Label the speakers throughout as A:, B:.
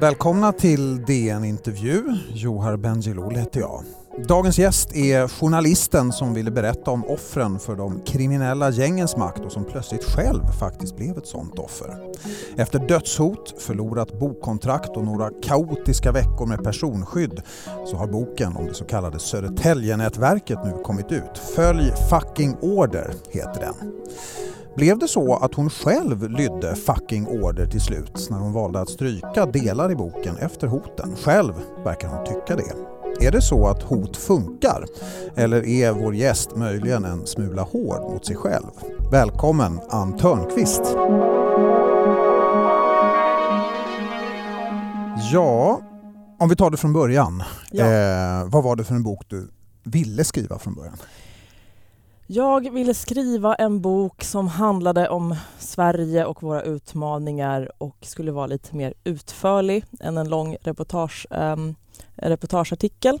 A: Välkomna till DN Intervju. Johar Bendjelloul heter jag. Dagens gäst är journalisten som ville berätta om offren för de kriminella gängens makt och som plötsligt själv faktiskt blev ett sånt offer. Efter dödshot, förlorat bokkontrakt och några kaotiska veckor med personskydd så har boken om det så kallade Södertäljenätverket nu kommit ut. Följ fucking order heter den. Blev det så att hon själv lydde fucking order till slut när hon valde att stryka delar i boken efter hoten? Själv verkar hon tycka det. Är det så att hot funkar? Eller är vår gäst möjligen en smula hård mot sig själv? Välkommen Ann Törnqvist! Ja, om vi tar det från början.
B: Ja.
A: Eh, vad var det för en bok du ville skriva från början?
B: Jag ville skriva en bok som handlade om Sverige och våra utmaningar och skulle vara lite mer utförlig än en lång reportage, um, reportageartikel.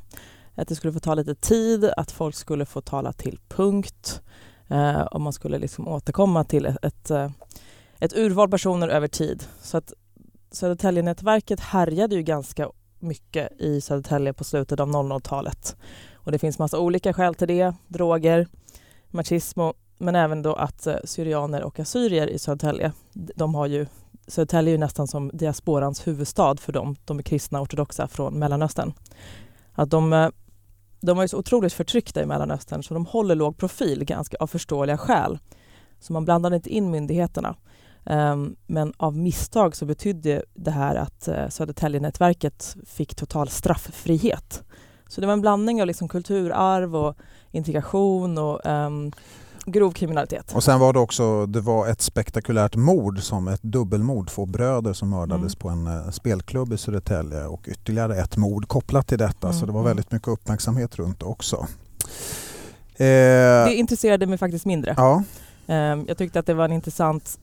B: Att det skulle få ta lite tid, att folk skulle få tala till punkt uh, och man skulle liksom återkomma till ett, ett, eh, ett urval personer över tid. Så att Södertäljenätverket härjade ju ganska mycket i Södertälje på slutet av 00-talet. Och det finns massa olika skäl till det. Droger, machismo, men även då att eh, syrianer och assyrier i Södertälje, de har ju Södertälje är ju nästan som diasporans huvudstad för dem. De är kristna ortodoxa från Mellanöstern. Att de, eh, de var ju så otroligt förtryckta i Mellanöstern så de håller låg profil ganska av förståeliga skäl. Så man blandade inte in myndigheterna. Ehm, men av misstag så betydde det här att eh, Södertäljenätverket fick total strafffrihet. Så det var en blandning av liksom kulturarv och integration och um, grov kriminalitet.
A: Och sen var det också det var ett spektakulärt mord som ett dubbelmord. Två bröder som mördades
B: Mm.
A: på en eh, spelklubb i Södertälje och ytterligare ett mord kopplat till detta. Så
B: Mm,
A: det var
B: mm.
A: väldigt mycket uppmärksamhet runt också. Eh,
B: Det intresserade mig faktiskt mindre.
A: ja,
B: Um, jag tyckte att det var en intressant...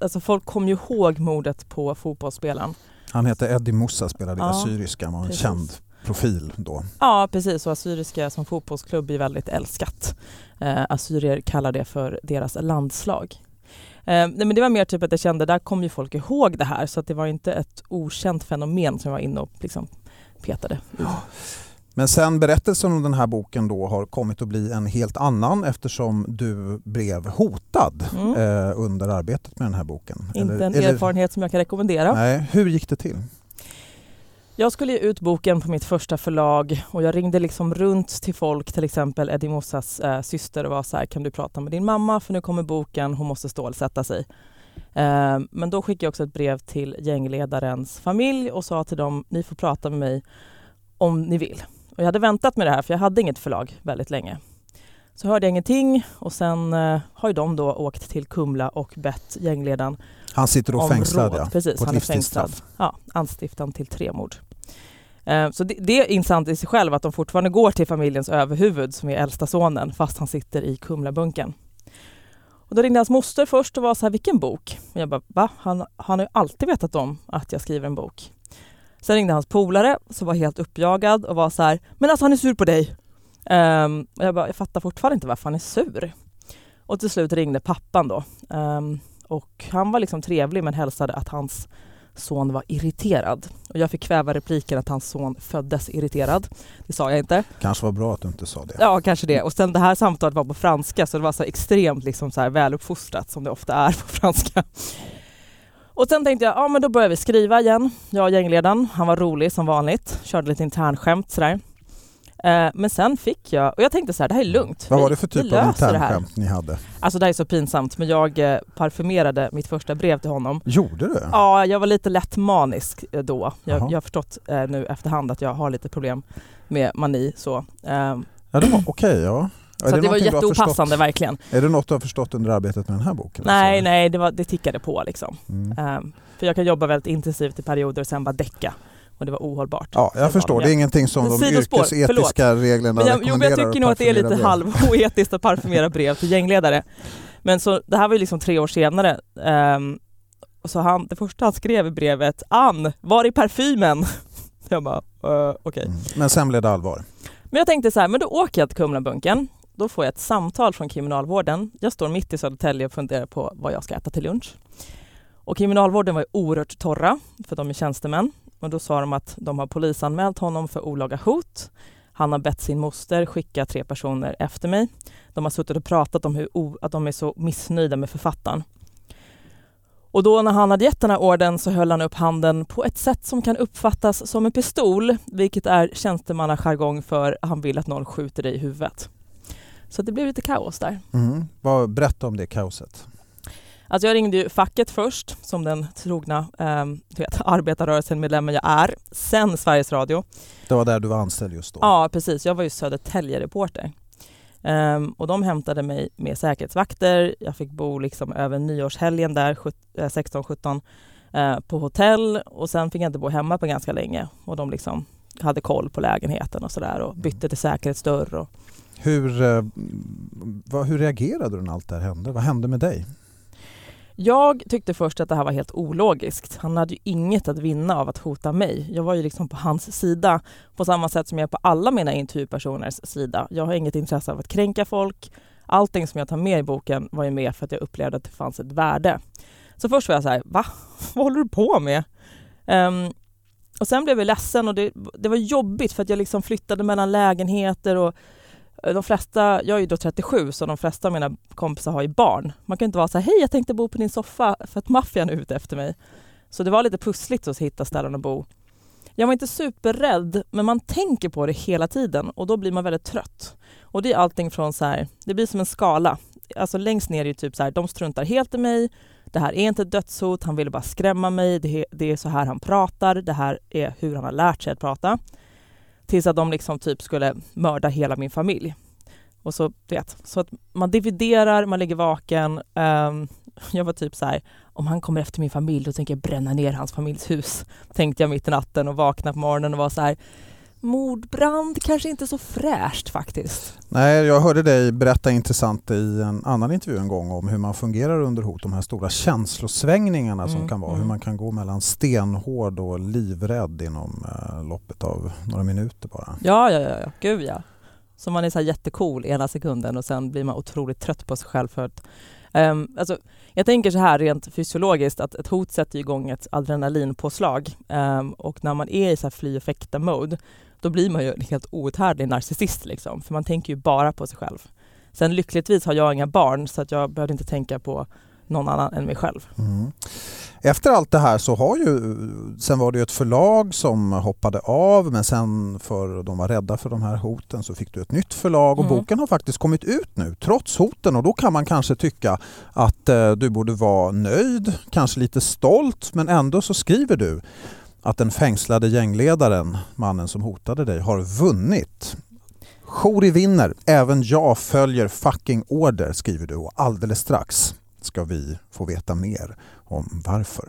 B: Alltså folk kom ju ihåg mordet på fotbollsspelaren.
A: han hette Eddie Mussa, spelade i
B: Ja,
A: Assyriska, var en
B: precis.
A: känd profil då.
B: Ja, precis. Och Assyriska som fotbollsklubb är väldigt älskat. Uh, assyrier kallar det för deras landslag. Eh, nej, men det var mer typ att jag kände, där kom ju folk ihåg det här så att det var inte ett okänt fenomen som jag var inne och liksom petade i.
A: Men sen berättelsen om den här boken då har kommit att bli en helt annan eftersom du blev hotad
B: Mm.
A: eh, under arbetet med den här boken.
B: Inte
A: Eller-
B: en
A: eller-
B: erfarenhet som jag kan rekommendera.
A: Nej, hur gick det till?
B: Jag skulle ge ut boken på mitt första förlag och jag ringde liksom runt till folk, till exempel Eddie Mossas eh, syster och var så här, kan du prata med din mamma för nu kommer boken, hon måste stålsätta sig. Eh, men då skickade jag också ett brev till gängledarens familj och sa till dem, ni får prata med mig om ni vill. Och jag hade väntat med det här för jag hade inget förlag väldigt länge. Så hörde jag ingenting och sen eh, har ju de då åkt till Kumla och bett gängledaren
A: Han sitter
B: om
A: fängslad ja,
B: Precis, han är fängslad. Ja, anstiftan till tre mord. Eh, så det, det är intressant i sig själv att de fortfarande går till familjens överhuvud som är äldsta sonen fast han sitter i Kumlabunken. Och då ringde hans moster först och var så här, vilken bok? Och jag bara, va? Han, han har ju alltid vetat om att jag skriver en bok. Sen ringde hans polare som var helt uppjagad och var så här, men alltså han är sur på dig. Um, och jag bara, jag fattar fortfarande inte varför han är sur. Och till slut ringde pappan då. Um, och han var liksom trevlig men hälsade att hans son var irriterad. Och jag fick kväva repliken att hans son föddes irriterad. Det sa jag inte.
A: Kanske var bra att du inte sa det.
B: Ja, kanske det. Och sen det här samtalet var på franska så det var så extremt liksom så här väluppfostrat som det ofta är på franska. Och sen tänkte jag, ja men då börjar vi skriva igen. Jag och gängledaren, han var rolig som vanligt. Körde lite internskämt sådär. Eh, men sen fick jag, och jag tänkte så här, det här är lugnt.
A: Vad var det för typ av
B: det
A: internskämt ni hade?
B: Alltså det här är så pinsamt, men jag eh, parfymerade mitt första brev till honom.
A: Gjorde du?
B: Ja, jag var lite lätt manisk eh, då. Jag,
A: Jaha.
B: jag har förstått eh, nu efterhand att jag har lite problem med mani. Så, ehm,
A: Ja, det var okej, ja. Är
B: så att det var
A: någonting du har
B: jätteopassande verkligen.
A: Är det något du har förstått under arbetet med den här boken?
B: Nej,
A: alltså?
B: nej, det, var, det tickade på liksom.
A: Mm.
B: Ehm, för jag kan jobba väldigt intensivt i perioder och sen bara däcka. Och det var ohållbart.
A: Ja, jag förstår. Det är ingenting som de
B: Sidospår,
A: yrkesetiska reglerna
B: Men jag, jo, men jag
A: rekommenderar
B: tycker nog att det är lite halvoetiskt att parfymera brev till gängledare. Men så, det här var ju liksom tre år senare. Ehm, och så han, det första han skrev i brevet, Ann, var är parfymen? Jag bara, uh, okej.
A: Mm. Men sen blev det allvar.
B: Men jag tänkte så här, men då åker jag till Kumlabunken. Då får jag ett samtal från kriminalvården. Jag står mitt i Södertälje och funderar på vad jag ska äta till lunch. Och kriminalvården var ju oerhört torra, för de är tjänstemän. Och då sa de att de har polisanmält honom för olaga hot. Han har bett sin moster skicka tre personer efter mig. De har suttit och pratat om hur att de är så missnöjda med författaren. Och då när han hade gett den här orden så höll han upp handen på ett sätt som kan uppfattas som en pistol, vilket är tjänstemannajargong för han vill att någon skjuter dig i huvudet. Så det blev lite kaos där.
A: Mm. Berätta om det kaoset.
B: Alltså jag ringde ju facket först, som den trogna eh, vet, arbetarrörelsen-medlemmen jag är. Sen Sveriges Radio.
A: Det var där du var anställd just då?
B: Ja, precis. Jag var ju Södertälje-reporter. Um, och de hämtade mig med säkerhetsvakter. Jag fick bo liksom över nyårshelgen där, 16-17, uh, eh, på hotell och sen fick jag inte bo hemma på ganska länge. Och de liksom hade koll på lägenheten och sådär och bytte till säkerhetsdörr. Och...
A: Hur, uh, vad, hur reagerade du när allt det här hände? Vad hände med dig?
B: Jag tyckte först att det här var helt ologiskt. Han hade ju inget att vinna av att hota mig. Jag var ju liksom på hans sida på samma sätt som jag är på alla mina intervjupersoners sida. Jag har inget intresse av att kränka folk. Allting som jag tar med i boken var ju med för att jag upplevde att det fanns ett värde. Så först var jag så här, va? Vad håller du på med? Um, och sen blev jag ledsen och det, det var jobbigt för att jag liksom flyttade mellan lägenheter och Eh, de flesta, jag är ju då 37 så de flesta av mina kompisar har ju barn. Man kan inte vara så här, hej jag tänkte bo på din soffa för att maffian är ute efter mig. Så det var lite pussligt att hitta ställen att bo. Jag var inte superrädd, men man tänker på det hela tiden och då blir man väldigt trött. Och det är allting från så här, det blir som en skala. Alltså längst ner är det typ så här, de struntar helt i mig, det här är inte ett dödshot, han ville bara skrämma mig, det, det är så här han pratar, det här är hur han har lärt sig att prata. Tills att de liksom typ skulle mörda hela min familj. Och så, vet, så att man dividerar, man ligger vaken. Um, jag var typ så här, om han kommer efter min familj då tänker jag bränna ner hans familjs hus. Tänkte jag mitt i natten och vakna på morgonen och var så här, mordbrand kanske inte så fräscht faktiskt.
A: Nej, jag hörde dig berätta intressant i en annan intervju en gång om hur man fungerar under hot, de här stora känslosvängningarna mm, som kan vara, mm. hur man kan gå mellan stenhård och livrädd inom eh, loppet av några minuter bara.
B: Ja, ja, ja, ja. gud ja. Så man är så här jättecool ena sekunden och sen blir man otroligt trött på sig själv för att Um, alltså, jag tänker så här rent fysiologiskt att ett hot sätter igång ett adrenalinpåslag um, och när man är i så här fly och fäkta-mode då blir man ju en helt outhärdlig narcissist liksom, för man tänker ju bara på sig själv. Sen lyckligtvis har jag inga barn så att jag behövde inte tänka på någon annan än mig själv. Mm.
A: Efter allt det här så har ju, sen var det ju ett förlag som hoppade av men sen för de var rädda för de här hoten så fick du ett nytt förlag och mm. boken har faktiskt kommit ut nu trots hoten och då kan man kanske tycka att eh, du borde vara nöjd, kanske lite stolt men ändå så skriver du att den fängslade gängledaren, mannen som hotade dig, har vunnit. Shori vinner, även jag följer fucking order skriver du och alldeles strax ska vi få veta mer om varför.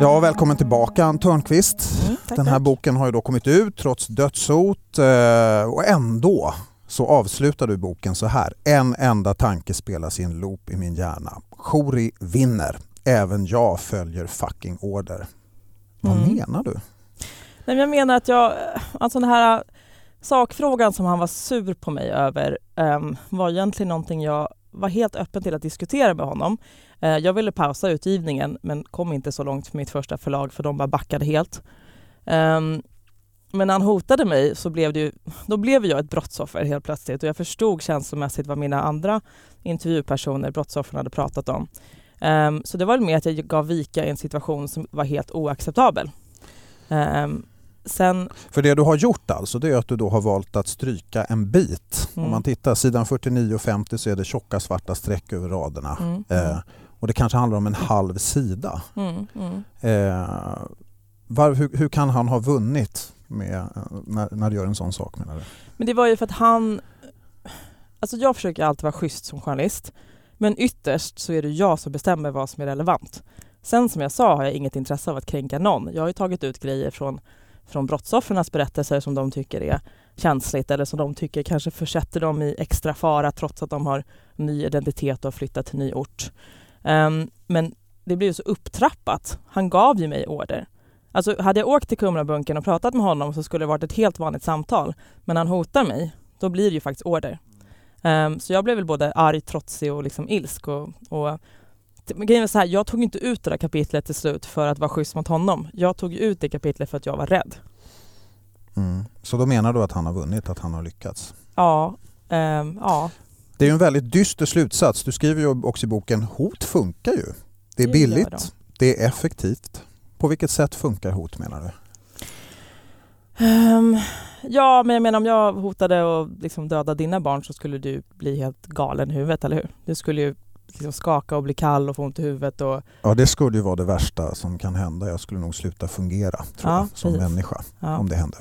A: Ja, välkommen tillbaka Ann Törnqvist. Mm, Den här tack. boken har ju då kommit ut trots dödshot eh, och ändå så avslutar du boken så här. En enda tanke spelas i en loop i min hjärna. Shori vinner. Även jag följer fucking order. Vad mm. menar du?
B: Nej, jag menar att jag, alltså den här sakfrågan som han var sur på mig över um, var egentligen någonting jag var helt öppen till att diskutera med honom. Eh, jag ville pausa utgivningen men kom inte så långt för mitt första förlag för de bara backade helt. Um, men när han hotade mig så blev, det ju, då blev jag ett brottsoffer helt plötsligt och jag förstod känslomässigt vad mina andra intervjupersoner, brottsoffren, hade pratat om. Um, så det var mer att jag gav vika i en situation som var helt oacceptabel. Um, sen...
A: För det du har gjort alltså, det är att du då har valt att stryka en bit. Mm. Om man tittar sidan 49 och 50 så är det tjocka svarta streck över raderna. Mm. Eh, och det kanske handlar om en halv sida. Mm. mm. Eh, var, hur, hur, kan han ha vunnit med, eh, när, när du gör en sån sak menar du?
B: Men det var ju för att han... Alltså jag försöker alltid vara schysst som journalist. Men ytterst så är det jag som bestämmer vad som är relevant. Sen som jag sa har jag inget intresse av att kränka någon. Jag har ju tagit ut grejer från, från brottsoffrens berättelser som de tycker är känsligt eller som de tycker kanske försätter dem i extra fara trots att de har ny identitet och har flyttat till ny ort. Um, men det blev så upptrappat. Han gav ju mig order. Alltså hade jag åkt till Kumlabunkern och pratat med honom så skulle det varit ett helt vanligt samtal. Men han hotar mig, då blir det ju faktiskt order. Um, så jag blev väl både arg, trotsig och liksom ilsk. Och, och grejen är så här, jag tog inte ut det där kapitlet till slut för att vara schysst mot honom. Jag tog ut det kapitlet för att jag var rädd.
A: Mm. Så då menar du att han har vunnit, att han har lyckats?
B: Ja. Um, ja.
A: Det är ju en väldigt dyster slutsats. Du skriver ju också i boken, hot funkar ju. Det är billigt, det är effektivt. På vilket sätt funkar hot menar du?
B: Um, ja, men jag menar om jag hotade att liksom döda dina barn så skulle du bli helt galen i huvudet, eller hur? Du skulle ju liksom skaka och bli kall och få ont i huvudet. Och...
A: Ja, det skulle ju vara det värsta som kan hända. Jag skulle nog sluta fungera tror ja, jag, som precis. människa ja. om det hände.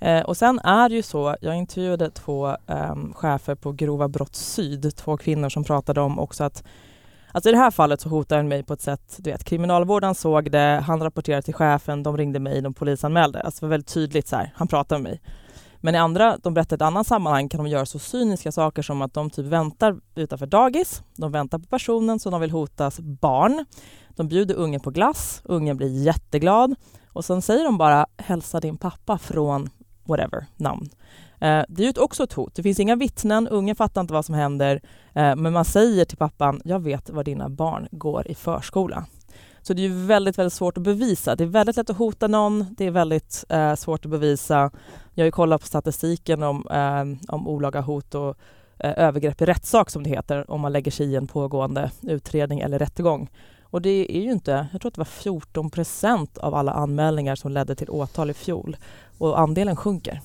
B: Eh, och sen är det ju så, jag intervjuade två eh, chefer på Grova Brott Syd, två kvinnor som pratade om också att Alltså i det här fallet så hotade han mig på ett sätt, du vet, kriminalvården såg det, han rapporterade till chefen, de ringde mig, de polisanmälde. Alltså det var väldigt tydligt så här, han pratade med mig. Men i andra, de berättar i ett annat sammanhang kan de göra så cyniska saker som att de typ väntar utanför dagis, de väntar på personen som de vill hotas barn. De bjuder ungen på glass, ungen blir jätteglad och sen säger de bara hälsa din pappa från whatever, namn. Eh, det är ju också ett hot. Det finns inga vittnen, ungen fattar inte vad som händer, eh, men man säger till pappan, jag vet var dina barn går i förskola. Så det är väldigt, väldigt svårt att bevisa. Det är väldigt lätt att hota någon, det är väldigt eh, svårt att bevisa. Jag har ju kollat på statistiken om, eh, om olaga hot och eh, övergrepp i rättssak som det heter, om man lägger sig i en pågående utredning eller rättegång. Och det är ju inte, jag tror att det var 14 procent av alla anmälningar som ledde till åtal i fjol och andelen sjunker.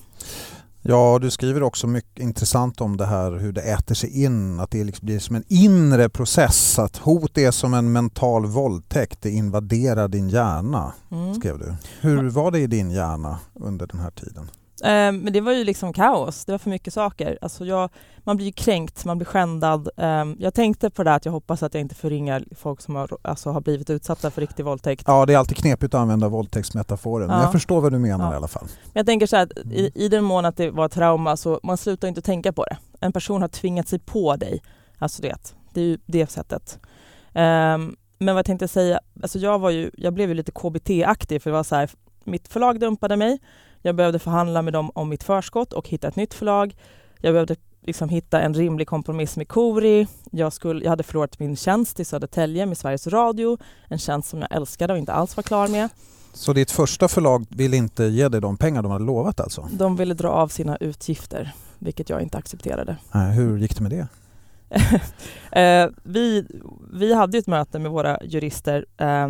A: Ja, du skriver också mycket intressant om det här hur det äter sig in, att det liksom blir som en inre process, att hot är som en mental våldtäkt, det invaderar din hjärna, mm. skrev du. Hur var det i din hjärna under den här tiden?
B: Eh, men det var ju liksom kaos. Det var för mycket saker. Alltså jag, man blir ju kränkt, man blir skändad. Eh, jag tänkte på det att jag hoppas att jag inte förringar folk som har, alltså, har blivit utsatta för riktig våldtäkt.
A: Ja, det är alltid knepigt att använda våldtäktsmetaforen, ja. men jag förstår vad du menar ja. i alla fall.
B: Jag tänker så här att i, i den mån att det var trauma så man slutar inte tänka på det. En person har tvingat sig på dig. Alltså det, det är ju det sättet. Um, men vad jag tänkte säga, alltså jag, var ju, jag blev ju lite KBT-aktig för det var så här, mitt förlag dumpade mig jag behövde förhandla med dem om mitt förskott och hitta ett nytt förlag. Jag behövde liksom hitta en rimlig kompromiss med Kori. Jag, skulle, jag hade förlorat min tjänst i Södertälje med Sveriges Radio, en tjänst som jag älskade och inte alls var klar med.
A: Så ditt första förlag ville inte ge dig de pengar de hade lovat alltså?
B: De ville dra av sina utgifter, vilket jag inte accepterade.
A: hur gick det med det?
B: eh, vi, vi hade ett möte med våra jurister eh,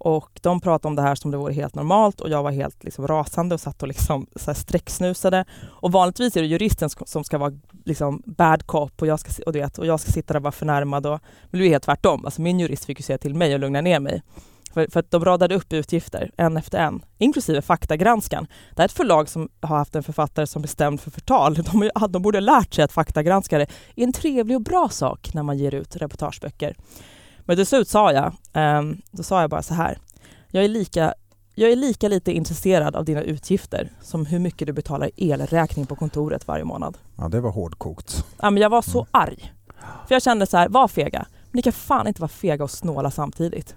B: och de pratade om det här som det vore helt normalt och jag var helt liksom rasande och satt och liksom så sträcksnusade. Och vanligtvis är det juristen som ska vara liksom bad cop och jag ska, och vet, och jag ska sitta där och vara förnärmad. Och, men det är helt tvärtom. Alltså min jurist fick ju säga till mig och lugna ner mig. För, för, att de radade upp utgifter en efter en, inklusive faktagranskan. Det är ett förlag som har haft en författare som bestämd för förtal. De, de borde ha lärt sig att faktagranskare är en trevlig och bra sak när man ger ut reportageböcker. Men till slut sa jag, um, då sa jag bara så här. Jag är, lika, jag är lika lite intresserad av dina utgifter som hur mycket du betalar elräkning på kontoret varje månad.
A: Ja, det var hårdkokt.
B: Ja, men jag var så mm. arg. För jag kände så här, var fega. Men ni kan fan inte vara fega och snåla samtidigt.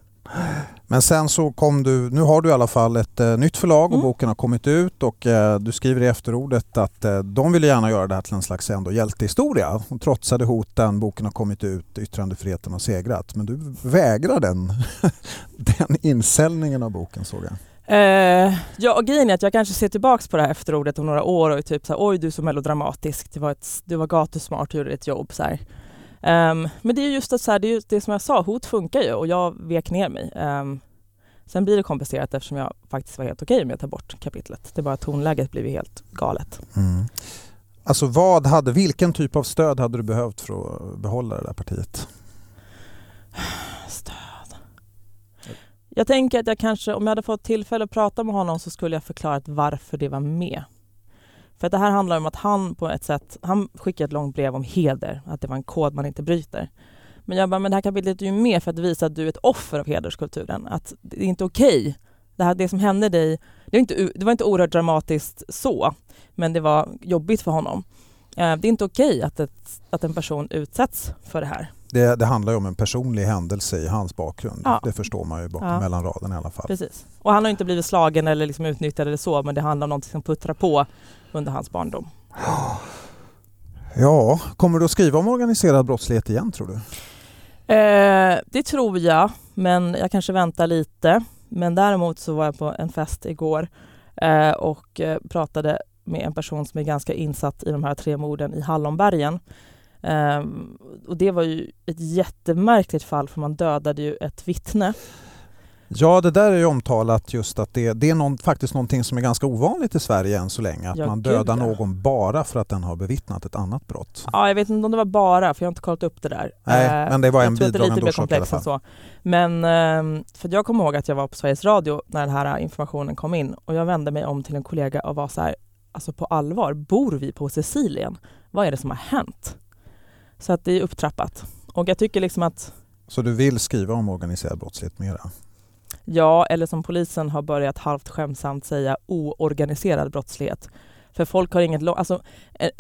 A: Men sen så kom du, nu har du i alla fall ett eh, nytt förlag och mm. boken har kommit ut och eh, du skriver i efterordet att eh, de ville gärna göra det här till en slags ändå hjältehistoria. De trotsade hoten, boken har kommit ut, yttrandefriheten har segrat. Men du vägrar den, den insäljningen av boken såg jag.
B: Uh, ja, och grejen är att jag kanske ser tillbaks på det här efterordet om några år och är typ såhär, oj du är så melodramatisk, du var, ett, du var gatusmart och gjorde ditt jobb. Så Um, men det är just det, så här, det, är det som jag sa, hot funkar ju och jag vek ner mig. Um, sen blir det komplicerat eftersom jag faktiskt var helt okej okay med att ta bort kapitlet. Det är bara tonläget blev helt galet. Mm.
A: Alltså vad hade, vilken typ av stöd hade du behövt för att behålla det där partiet?
B: Stöd? Jag tänker att jag kanske, om jag hade fått tillfälle att prata med honom så skulle jag förklarat varför det var med. För att det här handlar om att han på ett sätt, han skickade ett långt brev om heder, att det var en kod man inte bryter. Men jag bara, men det här kapitlet är ju med för att visa att du är ett offer av hederskulturen. Att det är inte okej. Okay. Det, här, det som hände dig, det var, inte, det var inte oerhört dramatiskt så, men det var jobbigt för honom. Eh, det är inte okej att, ett, att en person utsätts för det här.
A: Det, det, handlar ju om en personlig händelse i hans bakgrund. Ja. Det förstår man ju bakom ja. mellan raderna i alla fall.
B: Precis. Och han har inte blivit slagen eller liksom utnyttjad eller så, men det handlar om något som puttrar på under hans barndom.
A: Ja, kommer du att skriva om organiserad brottslighet igen tror du?
B: Eh, det tror jag, men jag kanske väntar lite. Men däremot så var jag på en fest igår eh, och eh, pratade med en person som är ganska insatt i de här tre morden i Hallonbergen. Um, och det var ju ett jättemärkligt fall för man dödade ju ett vittne.
A: Ja, det där är ju omtalat just att det, det är någon, faktiskt någonting som är ganska ovanligt i Sverige än så länge. Att ja, man dödar gud, någon bara för att den har bevittnat ett annat brott.
B: Ja, jag vet inte om det var bara, för jag har inte kollat upp det där.
A: Nej, uh, men det var en bidragande orsak i alla fall. Så.
B: Men uh, för jag kommer ihåg att jag var på Sveriges Radio när den här informationen kom in och jag vände mig om till en kollega och var så här, alltså på allvar, bor vi på Sicilien? Vad är det som har hänt? Så att det är upptrappat. Och jag tycker liksom att...
A: Så du vill skriva om organiserad brottslighet mera?
B: Ja, eller som polisen har börjat halvt skämsamt säga oorganiserad brottslighet. För folk har inget... Alltså,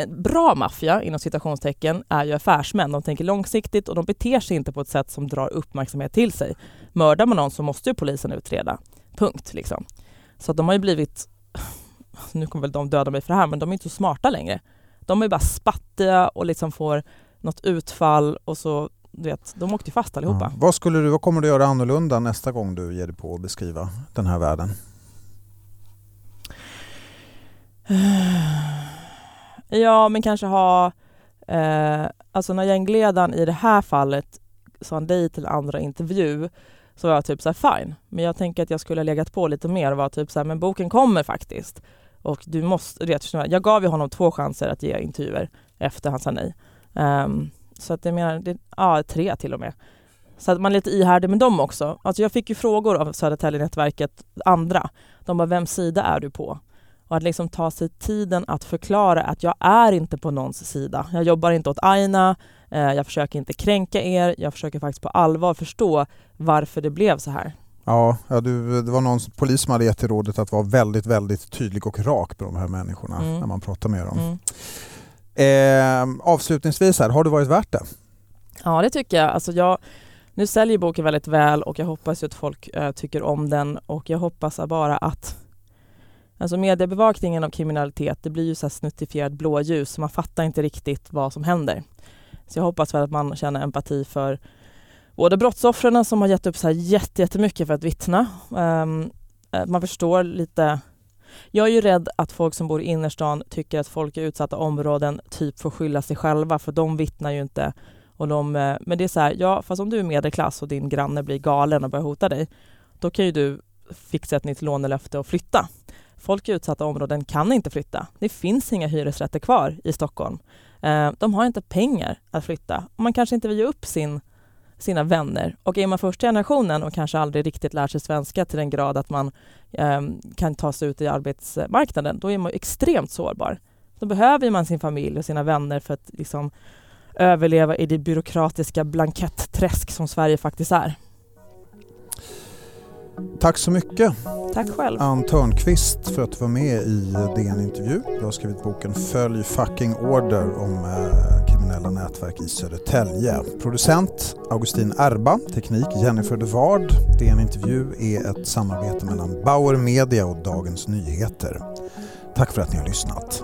B: bra maffia, inom citationstecken, är ju affärsmän. De tänker långsiktigt och de beter sig inte på ett sätt som drar uppmärksamhet till sig. Mördar man någon så måste ju polisen utreda. Punkt. Liksom. Så att de har ju blivit... Nu kommer väl de döda mig för det här, men de är inte så smarta längre. De är bara spattiga och liksom får något utfall och så, du vet, de åkte fast allihopa.
A: Ja. Vad, skulle du, vad kommer du göra annorlunda nästa gång du ger dig på att beskriva den här världen?
B: Ja, men kanske ha... Eh, alltså när gängledaren i det här fallet sa nej till andra intervju så var jag typ så här, fine. Men jag tänker att jag skulle ha legat på lite mer och var typ så här, men boken kommer faktiskt. Och du måste, vet, jag gav ju honom två chanser att ge intervjuer efter han sa nej. Um, så att jag menar, det, ja, tre till och med. Så att man är lite ihärdig med dem också. Alltså jag fick ju frågor av Södertäljenätverket, andra. De bara, vems sida är du på? Och att liksom ta sig tiden att förklara att jag är inte på någons sida. Jag jobbar inte åt Aina, eh, jag försöker inte kränka er, jag försöker faktiskt på allvar förstå varför det blev så här.
A: Ja, ja du, det var någon polis som hade gett dig rådet att vara väldigt, väldigt tydlig och rak med de här människorna mm. när man pratar med dem. Mm. Eh, avslutningsvis här, har det varit värt det?
B: Ja det tycker jag. Alltså jag nu säljer boken väldigt väl och jag hoppas att folk eh, tycker om den och jag hoppas bara att Alltså mediebevakningen av kriminalitet, det blir ju så här snuttifierad blåljus så man fattar inte riktigt vad som händer. Så jag hoppas väl att man känner empati för både brottsoffren som har gett upp så här jättemycket för att vittna. Um, man förstår lite jag är ju rädd att folk som bor i innerstan tycker att folk i utsatta områden typ får skylla sig själva för de vittnar ju inte. Och de, eh, men det är så här, ja fast om du är medelklass och din granne blir galen och börjar hota dig, då kan ju du fixa ett nytt lånelöfte och flytta. Folk i utsatta områden kan inte flytta. Det finns inga hyresrätter kvar i Stockholm. Eh, de har inte pengar att flytta och man kanske inte vill ge upp sin sina vänner. Och är man första generationen och kanske aldrig riktigt lär sig svenska till den grad att man eh, kan ta sig ut i arbetsmarknaden, då är man extremt sårbar. Då behöver man sin familj och sina vänner för att liksom, överleva i det byråkratiska blankettträsk som Sverige faktiskt är.
A: Tack så mycket.
B: Tack själv.
A: Ann Törnqvist för att du var med i DN Intervju. Du har skrivit boken Följ fucking order om eh, kriminella nätverk i Södertälje. Producent Augustin Erba, teknik Jennifer de Ward. DN Intervju är ett samarbete mellan Bauer Media och Dagens Nyheter. Tack för att ni har lyssnat.